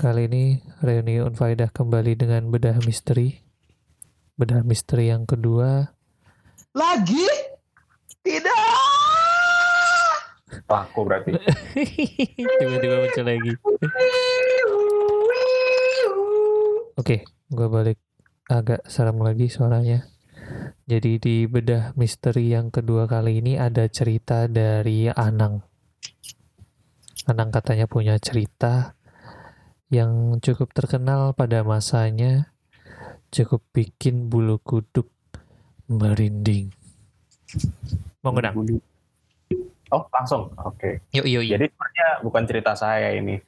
Kali ini Reuni Unfaidah kembali dengan bedah misteri. Bedah misteri yang kedua. Lagi? Tidak. Laku berarti. Tiba-tiba muncul lagi. Oke, gue balik agak serem lagi suaranya. Jadi di bedah misteri yang kedua kali ini ada cerita dari Anang. Anang katanya punya cerita yang cukup terkenal pada masanya, cukup bikin bulu kuduk merinding. Mau? Oh langsung, oke. Yuk, yuk, yuk. Jadi sebenarnya bukan cerita saya ini.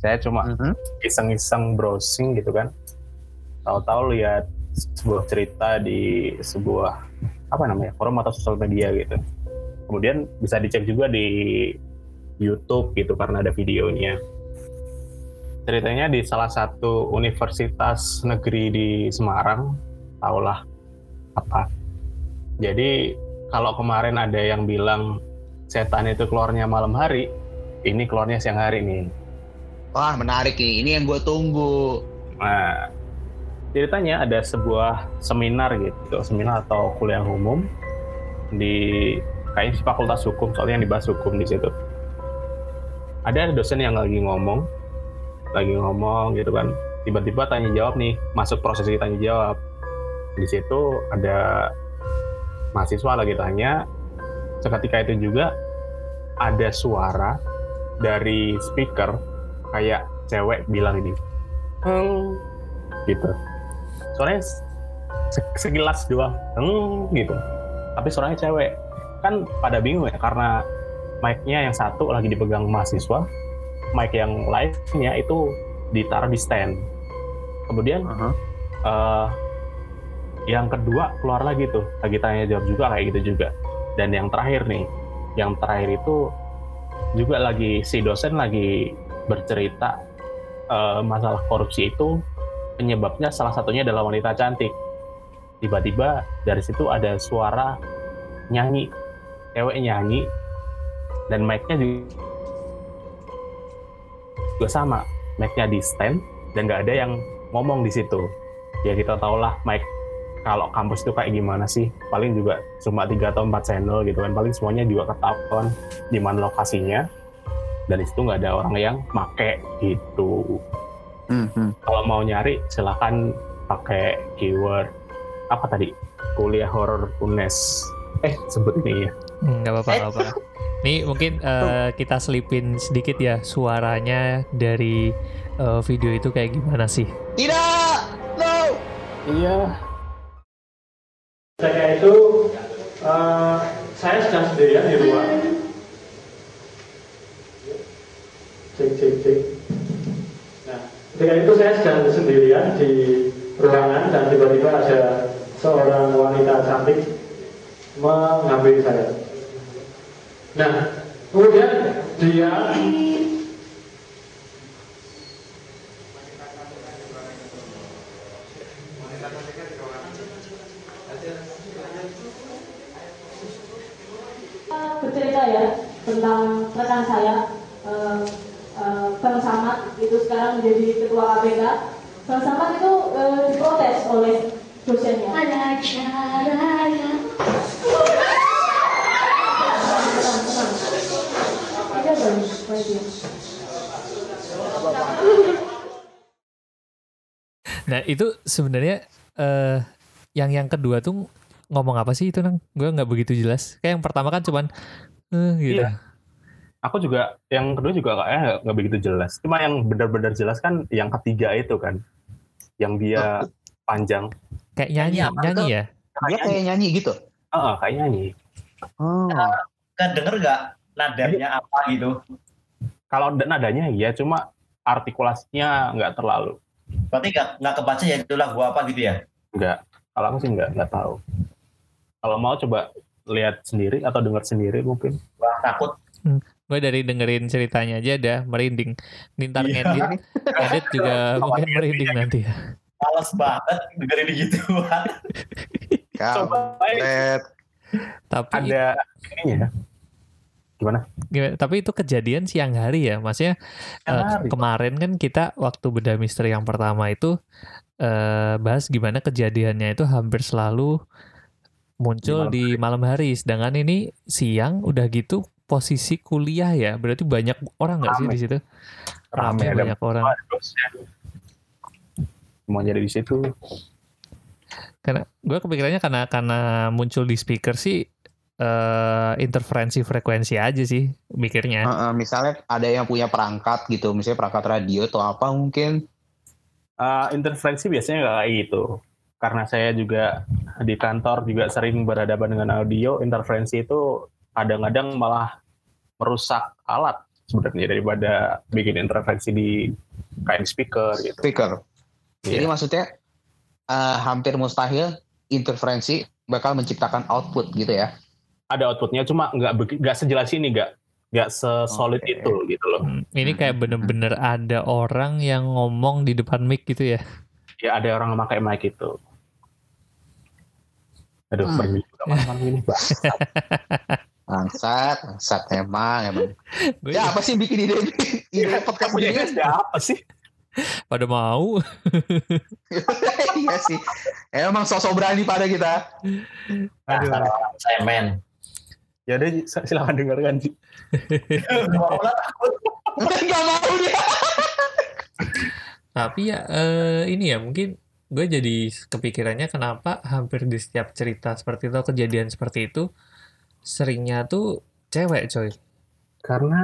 Saya cuma Mhm. iseng-iseng browsing gitu kan. Tahu-tahu lihat sebuah cerita di sebuah apa namanya forum atau sosial media gitu. Kemudian bisa dicek juga di YouTube gitu karena ada videonya. Ceritanya di salah satu universitas negeri di Semarang, tahulah apa. Jadi kalau kemarin ada yang bilang setan itu keluarnya malam hari, ini keluarnya siang hari nih. Wah menarik nih. Ini yang gue tunggu. Nah, ceritanya ada sebuah seminar gitu, seminar atau kuliah umum di kayaknya Fakultas Hukum, soalnya yang dibahas hukum di situ. Ada dosen yang lagi ngomong, lagi ngomong gitu kan, tiba-tiba tanya jawab nih, masuk prosesi tanya jawab. Di situ ada mahasiswa lagi tanya, seketika itu juga ada suara dari speaker kayak cewek bilang ini, "Hmm," gitu. Suaranya se- sekilas doang, "Hmm," gitu. Tapi suaranya cewek. Kan pada bingung ya karena mic-nya yang satu lagi dipegang mahasiswa, mic yang lainnya itu ditaruh di stand. Kemudian eh, yang kedua keluar lagi tuh, lagi tanya jawab juga kayak gitu juga. Dan yang terakhir nih, yang terakhir itu juga lagi si dosen lagi bercerita eh, masalah korupsi itu penyebabnya salah satunya adalah wanita cantik. Tiba-tiba dari situ ada suara nyanyi, cewek nyanyi, dan mic-nya juga juga sama, mic-nya di stand dan nggak ada yang ngomong di situ. Ya kita tahulah mic kalau kampus itu kayak gimana sih, paling juga cuma tiga atau empat channel gitu kan, paling semuanya juga ketahuan di mana lokasinya, dan di situ nggak ada orang yang make gitu. Mhm. kalau mau nyari silahkan pakai keyword apa tadi? Kuliah horor UNES. Eh sebut ini ya. Nggak apa-apa, nggak apa-apa. Nih mungkin eh, kita selipin sedikit ya suaranya dari eh, video itu kayak gimana sih? Tidak. No. iya Ketika itu eh, saya sedang sendirian di ruang. Cek cek cek. Nah, ketika itu saya sedang sendirian di ruangan dan tiba-tiba ada seorang wanita cantik mengambil saya. Nah, kemudian dia bercerita ya tentang rekan saya eh, eh, Bang Samad itu sekarang menjadi ketua KPK. Bang Samad itu eh, diprotes oleh dosennya. Ada caranya Tenang, tenang. Ini ada baik dia. Nah itu sebenarnya eh yang yang kedua tuh ngomong apa sih itu nang? Gue nggak begitu jelas. Kayak yang pertama kan cuman eh gitu. Iya. aku juga yang kedua juga kayaknya nggak- nggak begitu jelas cuma yang benar-benar jelas kan yang ketiga itu kan yang dia panjang Kayak nyanyi, apa nyanyi ya. Dia kayak nyanyi gitu. Heeh, kayak nyanyi Oh. kan denger nggak nadanya apa gitu kalau da- nadanya iya cuma artikulasinya nggak terlalu. Berarti nggak nggak kebaca ya itu lagu apa gitu ya? Nggak. Kalau aku sih nggak nggak tahu. Kalau mau coba lihat sendiri atau dengar sendiri mungkin. Wah takut. Gue dari dengerin ceritanya aja ada merinding. Nintar Iya. ngedit, edit juga mungkin merinding nanti ya. males banget dengerin gituan. Coba. Tapi ada ininya Gimana? Gimana? Tapi itu kejadian siang hari ya, maksudnya eh, hari. kemarin kan kita waktu beda misteri yang pertama itu eh, bahas gimana kejadiannya itu hampir selalu muncul di malam, hari, sedangkan ini siang udah gitu posisi kuliah ya, berarti banyak orang nggak sih di situ? Rame, Rame ada banyak orang. Semua jadi di situ. Karena gue kepikirannya karena karena muncul di speaker sih eh interferensi frekuensi aja sih mikirnya. Eh, eh, misalnya ada yang punya perangkat gitu, misalnya perangkat radio atau apa mungkin. Eh, interferensi biasanya nggak kayak gitu. Karena saya juga di kantor juga sering berhadapan dengan audio, interferensi itu kadang-kadang malah merusak alat sebenarnya daripada bikin interferensi di kain speaker gitu. Speaker. Jadi Iya. maksudnya eh, hampir mustahil interferensi bakal menciptakan output gitu ya. Ada outputnya, cuma nggak nggak sejelas ini, nggak nggak sesolid Oke. itu gitu loh. Hmm, Ini kayak Hmm. bener-bener ada orang yang ngomong di depan mic gitu ya. Ya ada orang yang pakai mic itu. Aduh, Hmm. pergi juga malam-malam ini, Bang. Bangsat, bangsat emang emang. Ya apa sih yang bikin ide ide podcast Kamu ini? ini siapa sih? pada mau. iya sih. Emang sosok berani pada kita. Aduh. Dasar orang semen. Ya udah silakan dengarkan. Ji. Mau lah, takut. Gak mau dia. Tapi ya eh, ini ya mungkin gue jadi kepikirannya kenapa hampir di setiap cerita seperti itu kejadian seperti itu seringnya tuh cewek coy. Karena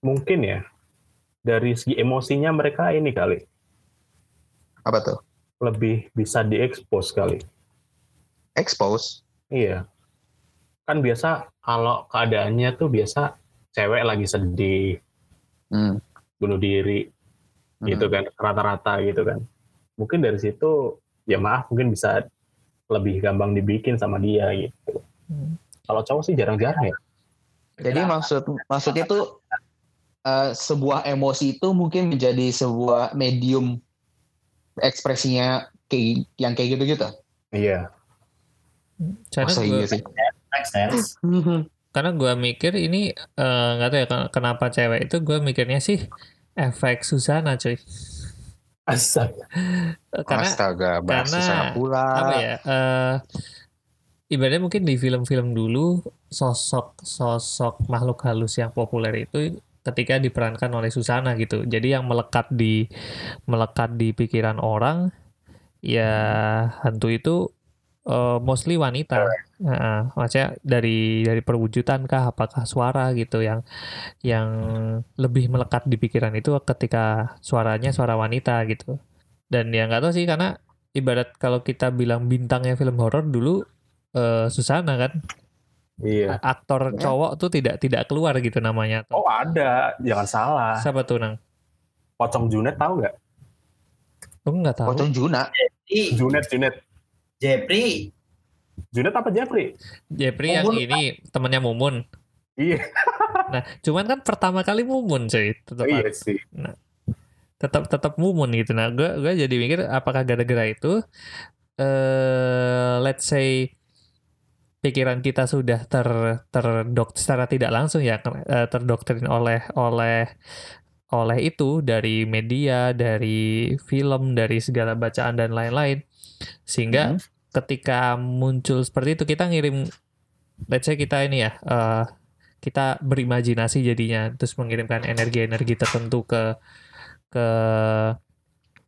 mungkin ya dari segi emosinya mereka ini kali Apa tuh? lebih bisa diekspos kali. Expose. Iya. Kan biasa kalau keadaannya tuh biasa cewek lagi sedih, Hmm. bunuh diri gitu kan, rata-rata gitu kan. Mungkin dari situ ya maaf mungkin bisa lebih gampang dibikin sama dia gitu. Hmm. Kalau cowok sih jarang-jarang ya. Jadi maksud maksudnya tuh eh, sebuah emosi itu mungkin menjadi sebuah medium ekspresinya kayak yang kayak gitu-gitu. Iya. Karena Masa gue, iya sih? Make sense. karena gue mikir ini eh, nggak tahu ya ken- kenapa cewek itu gue mikirnya sih efek Susana coy. Astaga. Eh, Karena Astaga, bahas karena pula. apa ya eh ibaratnya mungkin di film-film dulu sosok sosok makhluk halus yang populer itu ketika diperankan oleh Susana gitu jadi yang melekat di melekat di pikiran orang ya hantu itu eh, mostly wanita Heeh, maksudnya dari dari perwujudan kah apakah suara gitu yang yang lebih melekat di pikiran itu ketika suaranya suara wanita gitu dan ya nggak tahu sih karena ibarat kalau kita bilang bintangnya film horor dulu eh, Susana kan Iya. aktor Ya. cowok tuh tidak tidak keluar gitu namanya Oh ada, jangan salah. siapa tuh nang Pocong Junet tahu nggak? aku nggak tahu Pocong Juna. Ih, Junet, Junet. Jepri, Junet apa Jeffrey? Jeffrey yang Mumun, ini temannya Mumun Iya, nah cuman kan pertama kali Mumun cuy tetap iya sih. tetap tetap mumun gitu. Nah, gue gue jadi mikir apakah gara-gara itu eh let's say pikiran kita sudah ter terdok secara tidak langsung ya eh, terdoktrin oleh oleh oleh itu dari media, dari film, dari segala bacaan dan lain-lain. Sehingga Hmm. Ketika muncul seperti itu kita ngirim let's say kita ini ya eh, kita berimajinasi jadinya terus mengirimkan energi-energi tertentu ke ke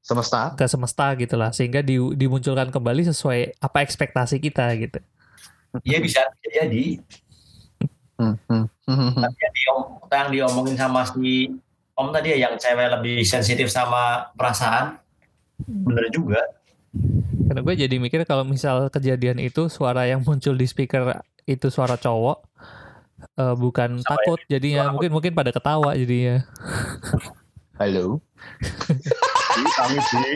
Semesta. ke semesta gitulah sehingga di, dimunculkan kembali sesuai apa ekspektasi kita gitu. iya bisa jadi. Hmm, hmm, hmm, hmm. Tapi yang, diom- yang diomongin sama si Om tadi ya, yang cewek lebih sensitif sama perasaan, bener juga. Karena gue jadi mikir kalau misal kejadian itu suara yang muncul di speaker itu suara cowok eh, bukan Sama takut jadinya mungkin mungkin pada ketawa jadinya. Halo. Kami sih.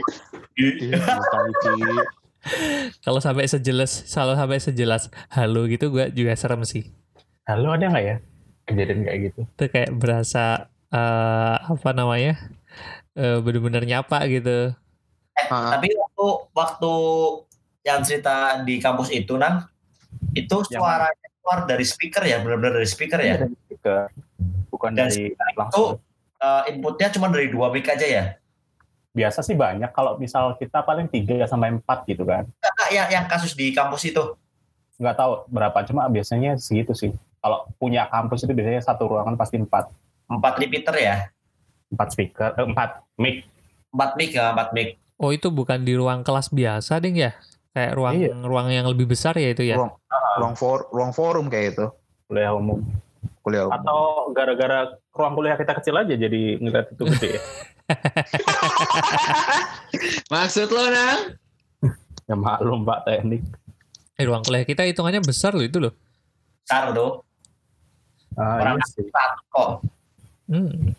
Kalau sampai sejelas kalau sampai sejelas halo gitu gue juga serem sih. Halo ada nggak ya kejadian kayak gitu? Itu kayak berasa eh, apa namanya? eh bener-bener nyapa gitu. Ah, Tapi waktu waktu yang cerita di kampus itu, Nang, itu suaranya keluar dari speaker ya, benar-benar dari speaker ya. Iya, speaker, bukan Dan dari itu langsung. eh, inputnya cuma dari dua mic aja ya. Biasa sih banyak. Kalau misal kita paling 3 sampai 4 gitu kan. Nah, yang, yang kasus di kampus itu. Nggak tahu berapa, cuma biasanya segitu sih. Kalau punya kampus itu biasanya satu ruangan pasti 4. Empat repeater ya. 4 speaker, eh, 4 mic. Empat mic ya, empat mic. Oh itu bukan di ruang kelas biasa ding ya? Kayak ruang Iya. ruang yang lebih besar ya itu ya? Ruang, ruang, for, ruang forum kayak itu. Kuliah umum. Kuliah umum. Atau gara-gara ruang kuliah kita kecil aja jadi ngeliat itu gede ya. Maksud lo, Nang? ya maklum Pak teknik. Eh, ruang kuliah kita hitungannya besar loh itu loh. Besar tuh. Ah, Orang iya sih. satu kok. Hmm.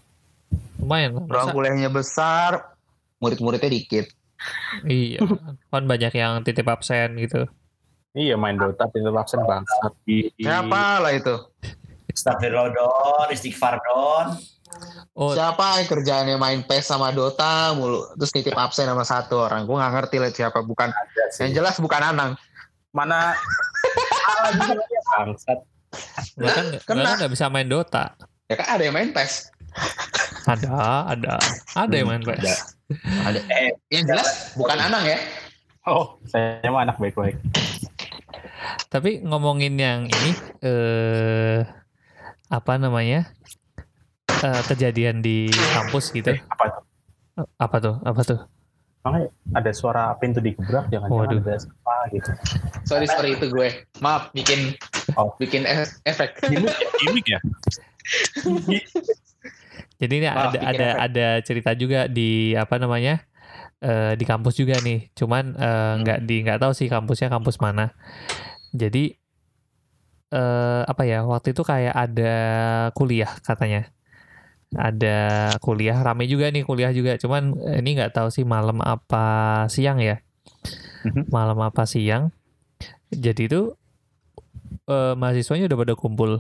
Lumayan. Ruang kuliahnya besar, murid-muridnya dikit. Iya. Kan banyak yang titip absen gitu. Iya main Dota pintu absen bangsat. Siapa lah itu? Astagfirullah don, istighfar don. Oh, Siapa yang kerjaannya main PES sama Dota mulu, terus nitip absen sama satu orang. Gue nggak ngerti lah siapa. Bukan. Yang jelas bukan Anang. Mana bangsat. Kena. bahkan nggak bisa main Dota. Ya kan ada yang main PES. Ada, ada, ada yang main PS. Ada. Eh, Yang jelas bukan Anang ya. Oh, saya mah anak baik-baik. Tapi ngomongin yang ini, eh apa namanya? Eh, kejadian di kampus gitu. Eh, apa tuh? Apa tuh? Apa tuh? Makanya ada suara pintu digebrak, jangan-jangan Waduh. ada apa gitu. Sorry sorry itu gue. Maaf bikin Oh. bikin efek. Gimik ya? Jadi ini Maaf, ada ada efek. ada cerita juga di apa namanya? eh di kampus juga nih. Cuman eh, nggak di nggak tahu sih kampusnya kampus mana. Jadi eh apa ya? Waktu itu kayak ada kuliah katanya. Ada kuliah rame juga nih kuliah juga. Cuman ini nggak tahu sih malam apa siang ya. Mhm. Malam apa siang. Jadi itu eh, mahasiswanya udah pada kumpul,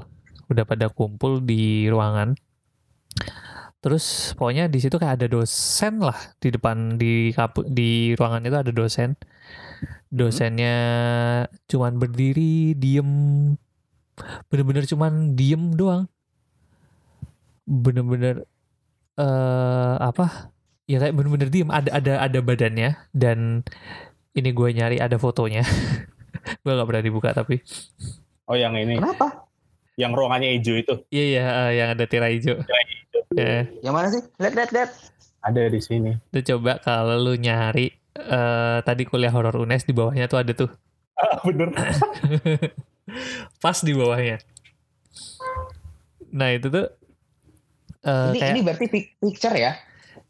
udah pada kumpul di ruangan. Terus pokoknya di situ kayak ada dosen lah di depan di kapu, di ruangan itu ada dosen. Dosennya cuman berdiri diem, bener-bener cuman diem doang. Bener-bener eh apa? Ya kayak bener-bener diem. Ada ada ada badannya dan ini gue nyari ada fotonya. gue gak berani buka tapi. Oh yang ini, Kenapa? yang ruangannya hijau itu. Iya iya eh, yang ada tirai hijau. Eh, Yang mana sih? Lihat lihat lihat. Ada di sini. Tuh coba kalau lu nyari eh tadi kuliah horor UNES di bawahnya tuh ada tuh. Ah, bener. Pas di bawahnya. Nah, itu tuh eh, ini kayak ini berarti pic- picture ya?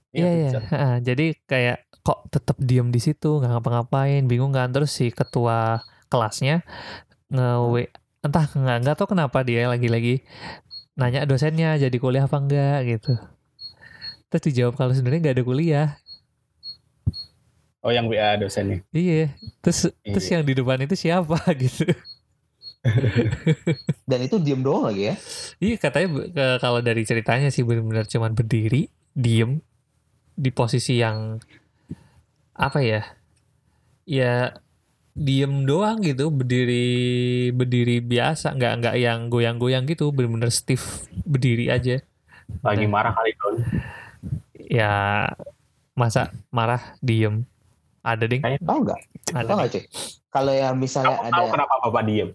iya iya. heeh. jadi kayak kok tetap diem di situ, nggak ngapa-ngapain, bingung kan terus si ketua kelasnya nge entah nggak nggak tahu kenapa dia lagi-lagi nanya dosennya jadi kuliah apa enggak gitu. Terus dijawab kalau sebenarnya nggak ada kuliah. Oh yang WA dosennya. Iya. Terus terus Iya. yang di depan itu siapa gitu. Dan itu diem doang lagi ya? Iya katanya kalau dari ceritanya sih benar-benar cuman berdiri, diem di posisi yang apa ya? Ya diem doang gitu, berdiri berdiri biasa, nggak nggak yang goyang-goyang gitu, benar-benar stiff berdiri aja. Lagi Nah. marah kali Don. Ya masa marah diem. Ada ding, Tahu nggak? ada. Tahu nggak cuy? Kalau yang misalnya Kamu ada tahu kenapa Bapak diem?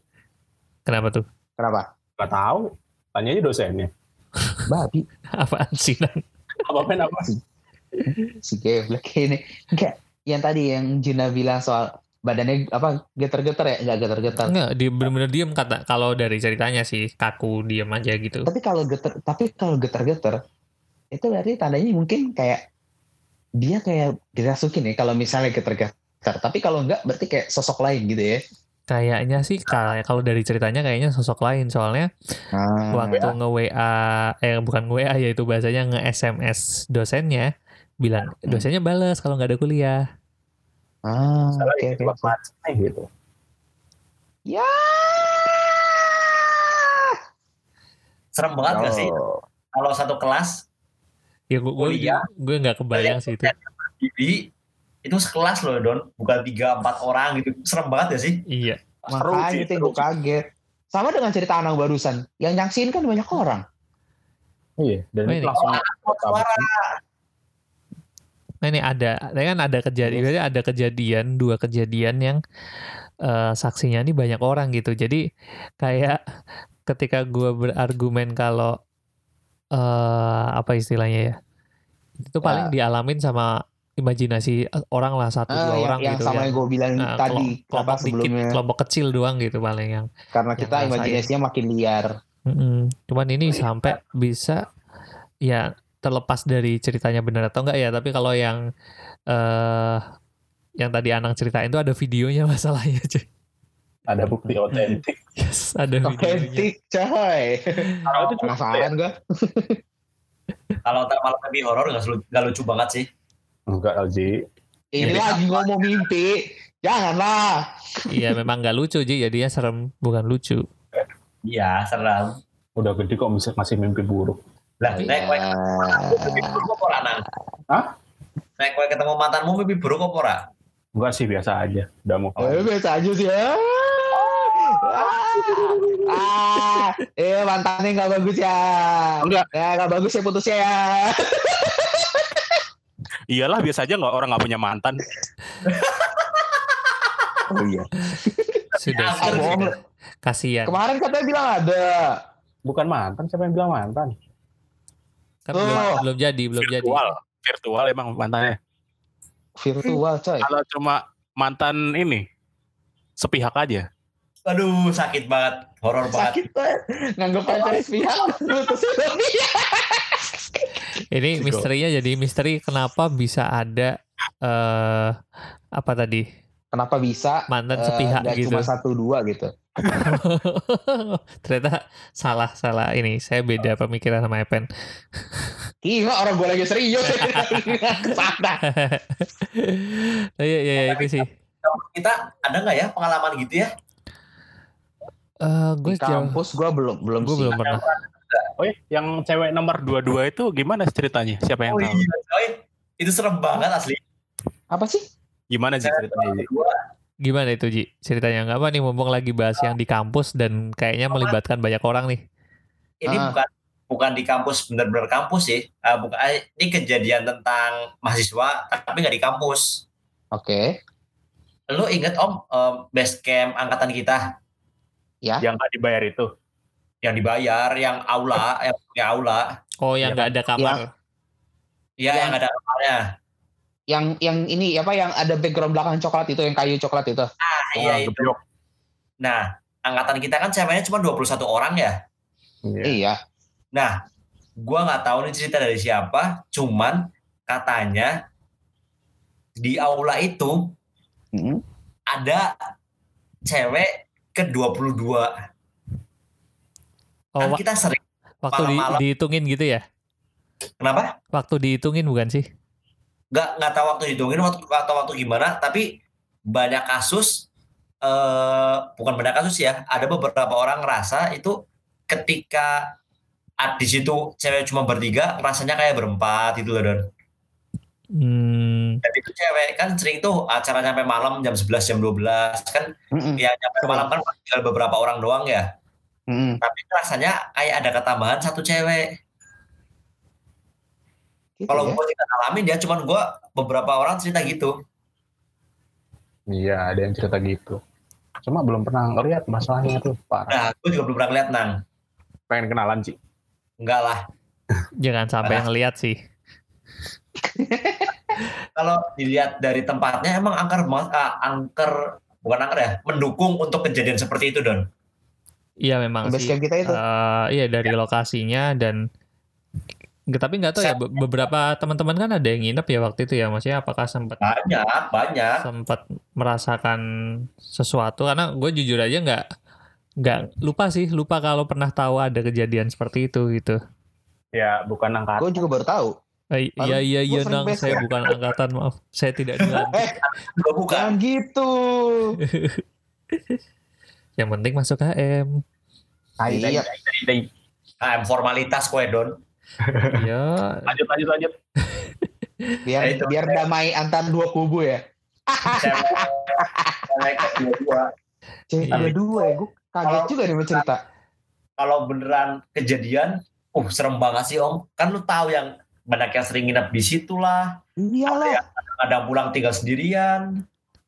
Kenapa tuh? kenapa? Gak tahu. Tanya aja dosennya. Babi Apaan sih? Nan? Apa pen apa? si geblek ini. Enggak. Yang tadi yang Juna bilang soal badannya apa getar-getar ya? Enggak getar-getar. Enggak, dia benar-benar diem kata kalau dari ceritanya sih kaku diem aja gitu. Tapi kalau getar tapi kalau getar-getar itu berarti tandanya mungkin kayak dia kayak dirasukin ya kalau misalnya getar-getar. Tapi kalau enggak berarti kayak sosok lain gitu ya. Kayaknya sih kayak kalau dari ceritanya kayaknya sosok lain soalnya Ah, waktu nge WA eh bukan nge WA ya itu bahasanya nge SMS dosennya bilang Hmm. dosennya balas kalau nggak ada kuliah. Ah, Salah oke. buat macetnya gitu. Ya. Serem banget gak sih? Oh. Kalau satu kelas Ya gue gue Kuliah. gue nggak kebayang sih itu. jadi itu sekelas loh Don, bukan tiga empat orang gitu. Serem banget gak sih? Iya. Makanya sih, itu seru gue kaget. Sama dengan cerita Anang barusan. Yang nyaksin kan banyak orang. Iya, dan Oh, ini. langsung Suara. Nah ini ada, kan ada kejadian, berarti ada kejadian dua kejadian yang eh, saksinya ini banyak orang gitu. Jadi kayak ketika gue berargumen kalau eh apa istilahnya ya, itu paling dialamin sama imajinasi orang lah satu Ah, dua yang, orang yang gitu sama yang yang gue bilang eh, tadi kelompok dikit, kelompok kecil doang gitu paling yang. karena yang kita ngerasain. imajinasinya makin liar Mm-mm. Cuman ini sampai bisa ya terlepas dari ceritanya benar atau enggak ya, tapi kalau yang eh yang tadi Anang ceritain itu ada videonya masalahnya cuy. ada bukti otentik. Yes, ada otentik coy Kalau itu cuma penasaran gue Kalau ntar malam lebih horor nggak lucu, nggak lucu banget sih. enggak LG. ini Ini lagi ngomong mimpi janganlah Iya memang nggak lucu Ji, jadinya serem bukan lucu. Iya, serem. Udah gede kok masih, masih mimpi buruk. Lah, Iya. naik kowe buruk apa ora, Nang? Hah? Naik kowe ketemu mantanmu mimpi buruk apa ora? Enggak sih biasa aja. Udah mau Eh, biasa aja sih ya. Ah, eh mantannya nggak bagus ya. Enggak. Ya nggak bagus ya putusnya ya. Iyalah biasa aja nggak orang nggak punya mantan. Oh iya. Sudah, Ah, sudah. Kasihan. Kemarin katanya bilang ada. bukan mantan, siapa yang bilang mantan? Kan Tuh. belum, belum jadi, belum jadi. Virtual, virtual emang mantannya. Virtual coy. Kalau cuma mantan ini sepihak aja. Aduh, sakit banget. Horor banget. Sakit banget. Nganggep pacar sepihak. Ini misterinya jadi misteri kenapa bisa ada eh apa tadi Kenapa bisa? mantan eh, sepihak nggak gitu. cuma satu dua gitu. Ternyata salah salah ini. Saya beda pemikiran sama Epen. Gila orang gue lagi serius. Ke sana. Iya iya iya, itu sih. Kita ada nggak ya pengalaman gitu ya? Eh gue Di kampus gue belum belum gue sih. belum pernah. Oh iya, yang cewek nomor 22 itu gimana ceritanya? Siapa yang Oh tahu? iya, coy. Itu serem banget asli. Apa sih? Gimana sih ceritanya? Gimana itu Ji? Ceritanya nggak apa nih mumpung lagi bahas yang di kampus dan kayaknya melibatkan banyak orang nih. Ini Ah. bukan bukan di kampus bener-bener kampus sih. Ah, bukan eh, ini kejadian tentang mahasiswa tapi nggak di kampus. Oke. Lu inget Om eh, base camp angkatan kita Yang nggak dibayar itu. yang dibayar, yang aula, yang punya aula, Oh yang Iya nggak ada kamar. ya yang ada kamarnya. Yang yang ini apa yang ada background belakang coklat itu yang kayu coklat itu. Ah, Oh, iya itu. gebyok. Nah, angkatan kita kan ceweknya cuma 21 orang ya. Iya. Iya. Nah, gua nggak tahu nih cerita dari siapa, cuman katanya di aula itu Mm-mm. ada cewek ke 22. Oh Kan kita sering waktu di, malam-malam. dihitungin gitu ya? kenapa? Waktu dihitungin bukan sih? Nggak nggak tahu waktu hitungin waktu atau waktu gimana, tapi banyak kasus eh bukan banyak kasus ya, ada beberapa orang ngerasa itu ketika di situ cewek cuma bertiga, rasanya kayak berempat gitu loh Don. Hmm, Dan itu cewek kan sering tuh acara sampai malam jam 11 jam 12 kan Mm-mm. ya sampai malam kan tinggal beberapa orang doang ya. Mm-mm. Tapi rasanya kayak ada ketambahan satu cewek. Gitu Kalau ya. gue tidak ngalamin ya, cuman gue beberapa orang cerita gitu. Iya, ada yang cerita gitu. Cuma belum pernah ngeliat masalahnya tuh parah. Nah, gue juga belum pernah ngeliat nang. Pengen kenalan sih. Enggak lah. jangan sampai ngeliat sih. Kalau dilihat dari tempatnya emang angker banget, ah, angker bukan angker ya, mendukung untuk kejadian seperti itu Don. Iya memang Base sih. kita itu. Eh, iya dari lokasinya dan tapi nggak tahu ya be- beberapa teman-teman kan ada yang nginep ya waktu itu ya maksudnya apakah sempat Banyak, banyak. sempat merasakan sesuatu karena gue jujur aja nggak nggak lupa sih lupa kalau pernah tahu ada kejadian seperti itu gitu Ya, bukan angkat. Gue juga baru tahu. Eh, iya iya iya nang saya camp. bukan angkatan maaf saya tidak dilantik Gue bukan. Gitu. yang penting masuk HM Iya. Ah, formalitas kue Don. Ya Lanjut, lanjut, lanjut. Biar Ya, itu. biar damai antar dua kubu ya. Cewek, kedua-dua. Cewek Iya. ada dua ya. Gue kaget Kalau- juga nih mencerita. Kalau beneran kejadian, uh serem banget sih om. Kan lu tahu yang banyak yang sering nginep di situ lah. Iyalah. Ada pulang tinggal sendirian.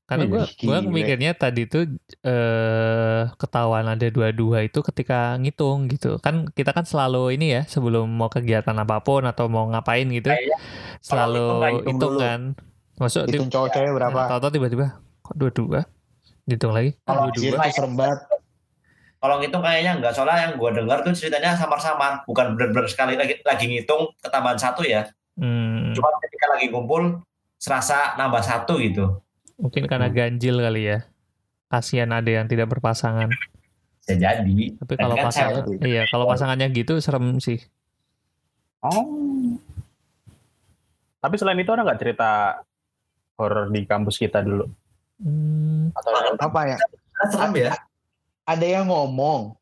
Karena gue gua gile. mikirnya tadi tuh eh ketahuan ada dua-dua itu ketika ngitung gitu. Kan kita kan selalu ini ya sebelum mau kegiatan apa pun atau mau ngapain gitu Kayaknya selalu hitung hitung kan. Masuk di, Hitung cowok cewek berapa? Tahu-tahu tiba-tiba kok dua-dua. Dihitung lagi. Kalau dua-dua. Anjir, itu serem banget. Kalau ngitung kayaknya enggak. Soalnya yang gue dengar tuh ceritanya samar-samar. Bukan benar-benar sekali lagi, lagi ngitung ketambahan satu ya. Hmm, Cuma ketika lagi kumpul serasa nambah satu gitu. Mungkin karena ganjil kali ya. Kasihan ada yang tidak berpasangan. Bisa jadi. Tapi kalau kan pasangan, saya- iya kalau pasangannya gitu serem sih. Oh. Tapi selain itu ada nggak cerita horor di kampus kita dulu? Hmm, Atau Apa ya? Serem ya. Ada yang ngomong.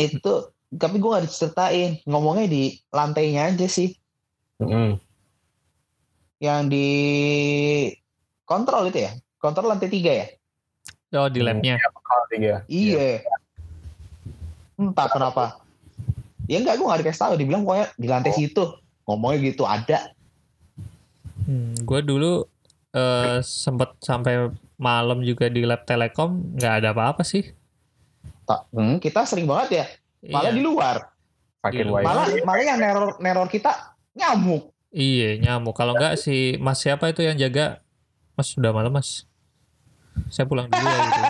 Itu, tapi gue gak diceritain. Ngomongnya di lantainya aja sih. Mm-mm. Yang di kontrol itu ya? Kontrol lantai tiga ya? oh di labnya. Tiga. Iya. Entah kenapa. Ya enggak, gue gak dikasih tahu. Dibilang pokoknya di lantai situ. Ngomongnya gitu, ada. Hmm, gue dulu eh sempet sampai malam juga di lab Telekom nggak ada apa-apa sih. Tak, hmm, kita sering banget ya. Malah Iya. di luar. Pakai Iya. wifi. Malah, malah yang neror, neror kita nyamuk. Iya nyamuk. Kalau nggak si Mas siapa itu yang jaga? Mas sudah malam Mas. Saya pulang dulu ya gitu.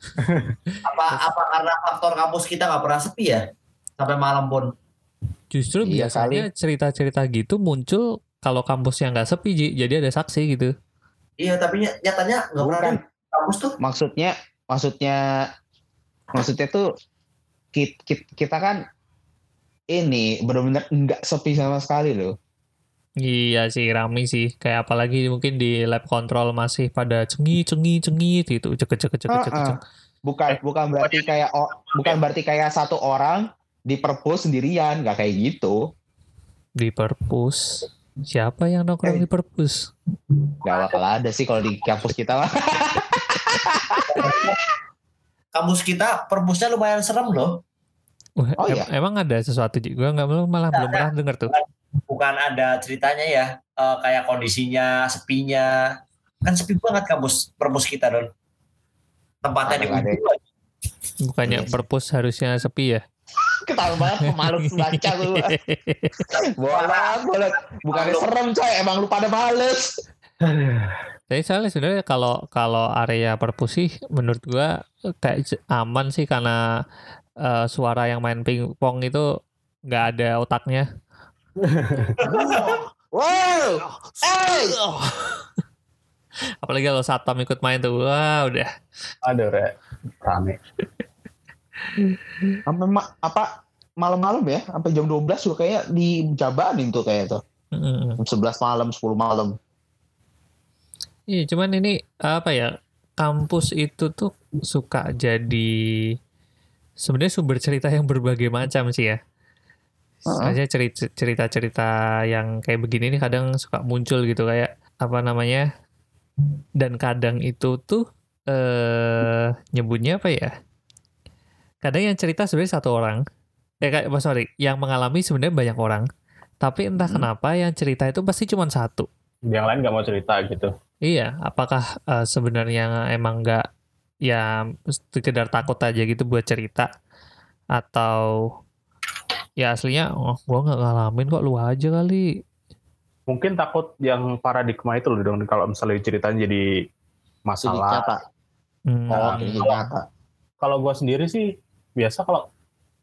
Apa apa karena faktor kampus kita nggak pernah sepi ya? Sampai malam pun. Justru Iya biasanya cerita-cerita gitu muncul kalau kampusnya nggak sepi Ji. Jadi ada saksi gitu. Iya, tapi ny- nyatanya nggak pernah kampus tuh. Maksudnya, maksudnya, maksudnya tuh kita, kita kan ini benar-benar enggak sepi sama sekali loh. Iya sih rame sih. Kayak apalagi mungkin di lab kontrol masih pada cengi cengi cengi gitu. Cek cek cek cek cek. Cek. Bukan bukan berarti kayak o- bukan berarti kayak satu orang di perpus sendirian, nggak kayak gitu. Di perpus. Siapa yang nongkrong Eh. di perpus? Nggak bakal ada sih kalau di kampus kita mah. Kampus kita perpusnya lumayan serem loh. Wah, Oh, em- iya? emang ada sesuatu Ji? Gua nggak belum malah belum pernah denger tuh. Bukan ada ceritanya ya, eh, kayak kondisinya, sepinya. Kan sepi banget kampus perpus kita, Don. Tempatnya di lagi. Bukannya Iya perpus harusnya sepi ya? Ketahuan banget pemalu baca lu. Bolot, bolot. Bukannya serem coy, emang lu pada males. Tapi soalnya sebenarnya kalau kalau area perpus sih menurut gua kayak aman sih karena eh, suara yang main pingpong itu nggak ada otaknya. Wow. Hey. Apalagi kalau satpam ikut main tuh, wah udah. Ada re. Rame. Sampai ma- apa malam-malam ya, sampai jam 12 juga kayak dijabanin tuh kayak tuh. Mm-mm. Jam 11 malam, 10 malam. Iya, cuman ini apa ya? Kampus itu tuh suka jadi sebenarnya sumber cerita yang berbagai macam sih ya. Heeh. Aja cerita cerita-cerita yang kayak begini nih kadang suka muncul gitu kayak apa namanya? Dan kadang itu tuh eh nyebutnya apa ya? Kadang yang cerita sebenarnya satu orang. Eh kayak oh, sorry, yang mengalami sebenarnya banyak orang. Tapi entah Hmm. kenapa yang cerita itu pasti cuma satu. Yang lain nggak mau cerita gitu. Iya, apakah eh, sebenarnya emang nggak ya sekedar takut aja gitu buat cerita atau ya aslinya oh gua nggak ngalamin kok lu aja kali. Mungkin takut yang paradigma itu loh dong kalau misalnya diceritain jadi Jadi masalah. nyata. Hmm, Oh, jadi nyata. Kalau gua sendiri sih biasa kalau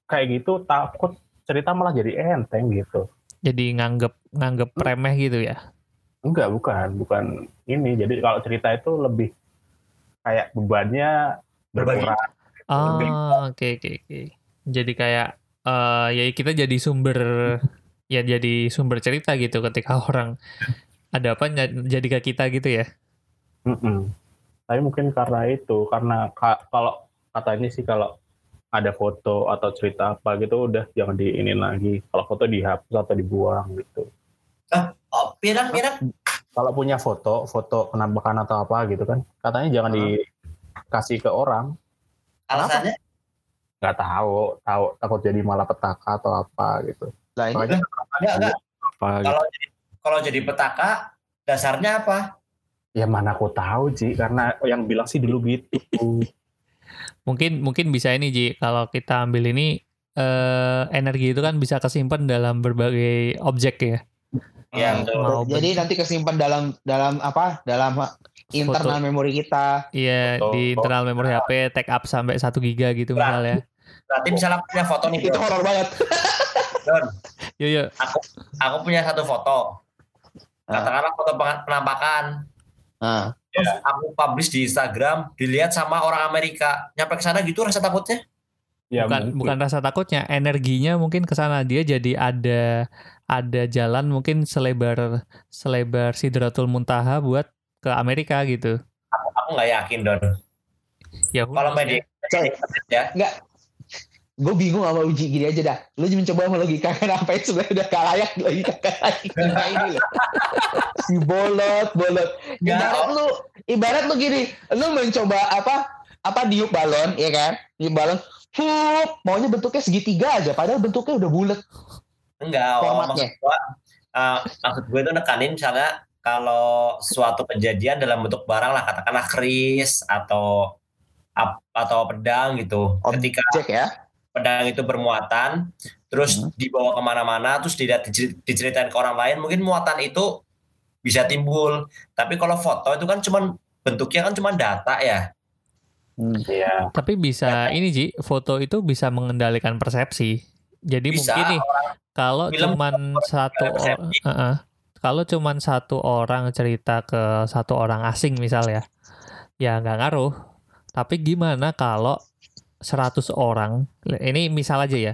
kayak gitu takut cerita malah jadi enteng gitu. jadi nganggep nganggep remeh gitu ya. Enggak, bukan, bukan ini. Jadi kalau cerita itu lebih kayak bebannya Berbagi. berkurang. Oh, oke oke oke. Jadi kayak eh ya kita jadi sumber ya jadi sumber cerita gitu ketika orang ada apa jadi ke kita gitu ya. Mm-mm. Tapi mungkin karena itu, karena ka- kalau katanya sih kalau ada foto atau cerita apa gitu udah jangan diinin lagi. Kalau foto dihapus atau dibuang gitu. Oh, pirang pirang. Kalau punya foto, foto penampakan atau apa gitu kan, katanya jangan Ah. dikasih ke orang. Alasannya nggak tahu tahu takut jadi malapetaka atau apa gitu Lah ini Enggak, enggak. apa gitu. Kalau jadi kalau jadi petaka dasarnya apa? ya mana aku tahu Ji karena yang bilang sih dulu gitu Mungkin mungkin bisa ini Ji, kalau kita ambil ini eh, energi itu kan bisa kesimpan dalam berbagai objek ya. Ya, betul. Mau jadi nanti kesimpan dalam dalam apa? Dalam internal memori kita. Iya Betul. di internal memori HP take up sampai 1 giga gitu Nah. misalnya. Berarti misalnya aku punya foto nih, Itu horor banget. Don. Yo yo. Aku punya satu foto. Katakanlah foto penampakan. Nah, Terus aku publish di Instagram, dilihat sama orang Amerika. Nyampe ke sana gitu rasa takutnya? ya bukan mungkin. bukan rasa takutnya, energinya mungkin ke sana dia jadi ada ada jalan mungkin selebar selebar Sidratul Muntaha buat ke Amerika gitu. Aku nggak yakin, Don. Ya Kalau udah, media Coy. ya, gue bingung sama uji gini aja dah. Lu mencoba sama logika kenapa itu sebenarnya udah gak layak logika kita ini loh. si bolot, bolot. Ya, Ibarat lu, ibarat lu gini, lu mencoba apa? Apa niup balon, ya kan? Niup balon, fup, maunya bentuknya segitiga aja, padahal bentuknya udah bulat. enggak. Oh, Formatnya. maksud gua, eh, maksud gue itu nekanin misalnya kalau suatu kejadian dalam bentuk barang lah, katakanlah keris atau atau pedang gitu. Ketika Cek ya. pedang itu bermuatan, terus Hmm. dibawa ke mana-mana, terus dilihat dicer- diceritain ke orang lain, mungkin muatan itu bisa timbul. Tapi kalau foto itu kan cuman bentuknya kan cuma data ya. Iya. Tapi bisa ini Ji, foto itu bisa mengendalikan persepsi. Jadi Bisa, mungkin nih kalau film cuman satu persepsi. or- Heeh. Kalau cuman satu orang cerita ke satu orang asing misal ya, ya nggak ngaruh. Tapi gimana kalau 100 orang, ini misal aja ya,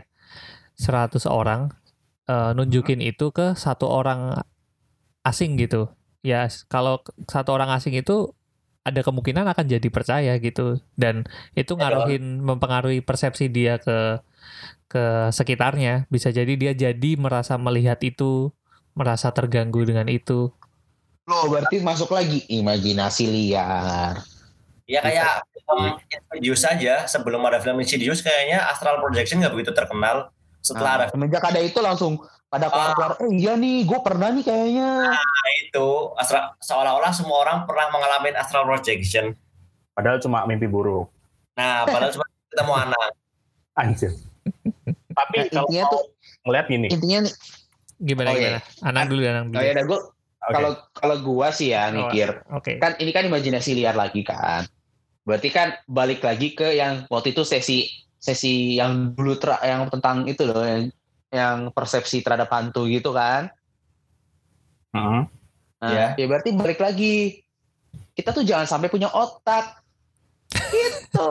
100 orang eh, nunjukin itu ke satu orang asing gitu. Ya kalau satu orang asing itu ada kemungkinan akan jadi percaya gitu. Dan itu Ya, ngaruhin mempengaruhi persepsi dia ke ke sekitarnya. Bisa jadi dia jadi merasa melihat itu merasa terganggu dengan itu Loh, berarti masuk lagi imajinasi liar. Ya kayak film Insidious saja, sebelum ada film Insidious kayaknya astral projection nggak begitu terkenal. Setelah ada Nah, semenjak ada itu langsung pada keluar-keluar, eh iya nih, gue pernah nih kayaknya. itu, astral, seolah-olah semua orang pernah mengalami astral projection. Padahal cuma mimpi buruk. Nah, padahal cuma ketemu anak. Anjir. Tapi Nah, kalau intinya tuh, ngeliat gini, intinya nih, gimana Oh, iya. gimana anang dulu anang dulu oh ya, dah, gua, oke. kalau kalau gua sih ya Oh, mikir, oke kan ini kan imajinasi liar lagi kan. Berarti kan balik lagi ke yang waktu itu sesi sesi yang dulu ter, yang tentang itu loh yang yang persepsi terhadap hantu gitu kan. Heeh. Nah, Ya. ya berarti balik lagi. Kita tuh jangan sampai punya otak. Gitu.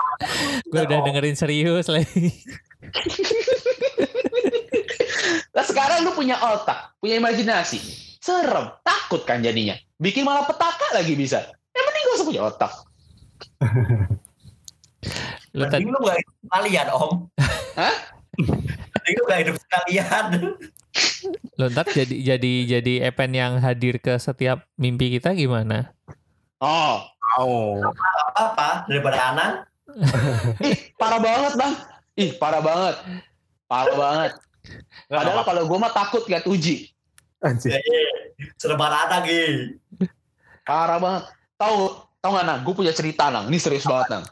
gue udah dengerin serius lagi Nah sekarang lu punya otak, punya imajinasi. Serem, takut kan jadinya. Bikin malah petaka lagi bisa. Yang penting gak usah punya otak. lu tadi lu nggak hidup sekalian, Om. Hah? Mending lu nggak hidup sekalian. lu ntar jadi jadi jadi event yang hadir ke setiap mimpi kita gimana Oh, Oh, Apa? Daripada anak? ih parah banget bang. Ih parah banget. Parah banget. Padahal kalau gue mah takut lihat uji. anjir. Serempan anak, Gi. Parah banget. Tahu tahu nggak nang? Gue punya cerita nang. Ini serius banget nang.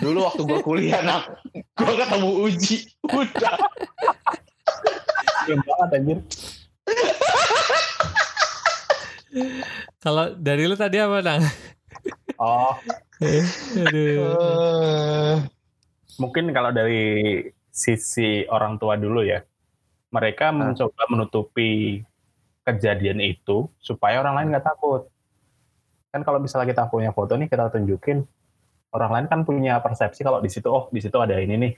Dulu waktu gue kuliah nang, gue ketemu uji. Udah. Serem banget anjir. kalau dari lu tadi apa nang Oh, aduh mungkin kalau dari sisi orang tua dulu ya, mereka mencoba menutupi kejadian itu supaya orang lain nggak takut. Kan kalau misalnya kita punya foto nih kita tunjukin, orang lain kan punya persepsi kalau di situ oh di situ ada ini nih,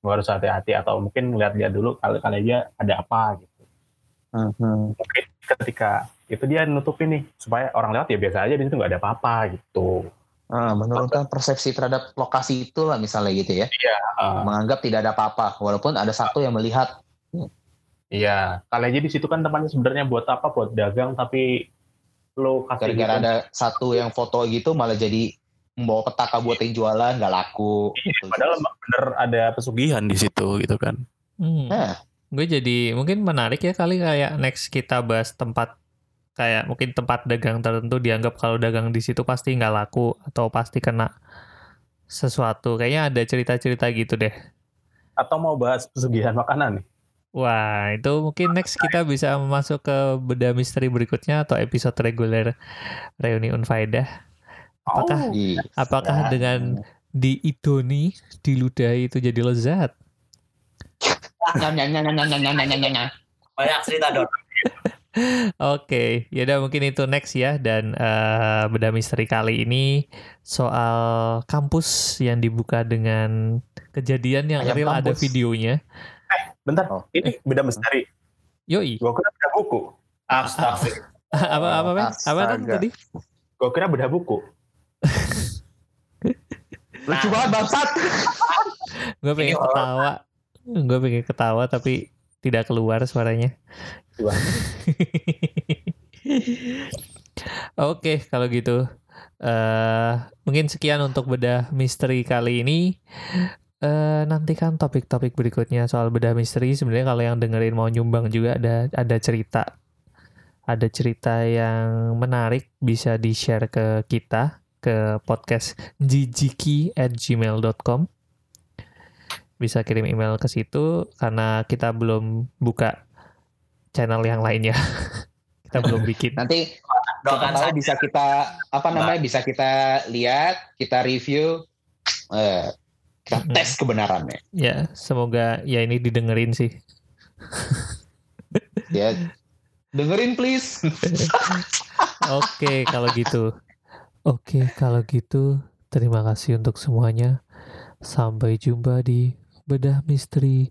gue harus hati-hati atau mungkin lihat-lihat dulu kali kali aja ada apa gitu. Mungkin ketika itu dia nutupin nih supaya orang lewat ya biasa aja di situ nggak ada apa-apa gitu. Ah, menurunkan persepsi terhadap lokasi itu lah misalnya gitu ya. Uh, Menganggap tidak ada apa-apa, walaupun ada satu yang melihat. Iya, kali aja di situ kan tempatnya sebenarnya buat apa? Buat dagang, tapi lo kasih Gara-gara gitu. ada satu yang foto gitu malah jadi membawa petaka buat yang jualan nggak laku. Gitu. Padahal bener ada pesugihan di situ gitu kan. Hmm. Nah, Gue jadi mungkin menarik ya kali kayak next kita bahas tempat kayak mungkin tempat dagang tertentu dianggap kalau dagang di situ pasti nggak laku atau pasti kena sesuatu. Kayaknya ada cerita-cerita gitu deh. Atau mau bahas pesugihan makanan nih? Wah, itu mungkin next kita bisa masuk ke beda misteri berikutnya atau episode reguler Reuni Unfaedah. Apakah oh, yes. apakah dengan diidoni, diludahi itu jadi lezat? Banyak cerita dong. Oke, ya udah mungkin itu next ya dan eh, bedah misteri kali ini soal kampus yang dibuka dengan kejadian yang Ayam real ada videonya. Bentar, Oh. ini beda misteri. Yoi. Gua kira beda buku. Astagfirullah. apa apa apa? Apa kan tadi? Gua kira beda buku. Lucu banget bangsat. Gue pengen ketawa. Gue pengen ketawa tapi tidak keluar suaranya. Oke, kalau gitu eh mungkin sekian untuk bedah misteri kali ini. Eh nantikan topik-topik berikutnya soal bedah misteri. Sebenarnya kalau yang dengerin mau nyumbang juga ada ada cerita, ada cerita yang menarik bisa di share ke kita ke podcast jijiki at gmail.com bisa kirim email ke situ karena kita belum buka channel yang lainnya kita belum bikin Nanti Doakan tahu saya. bisa kita apa namanya bisa kita lihat, kita review, eh, kita Mm-mm. tes kebenarannya. ya semoga ya ini didengerin sih Ya, dengerin please. oke kalau gitu oke kalau gitu terima kasih untuk semuanya sampai jumpa di bedah misteri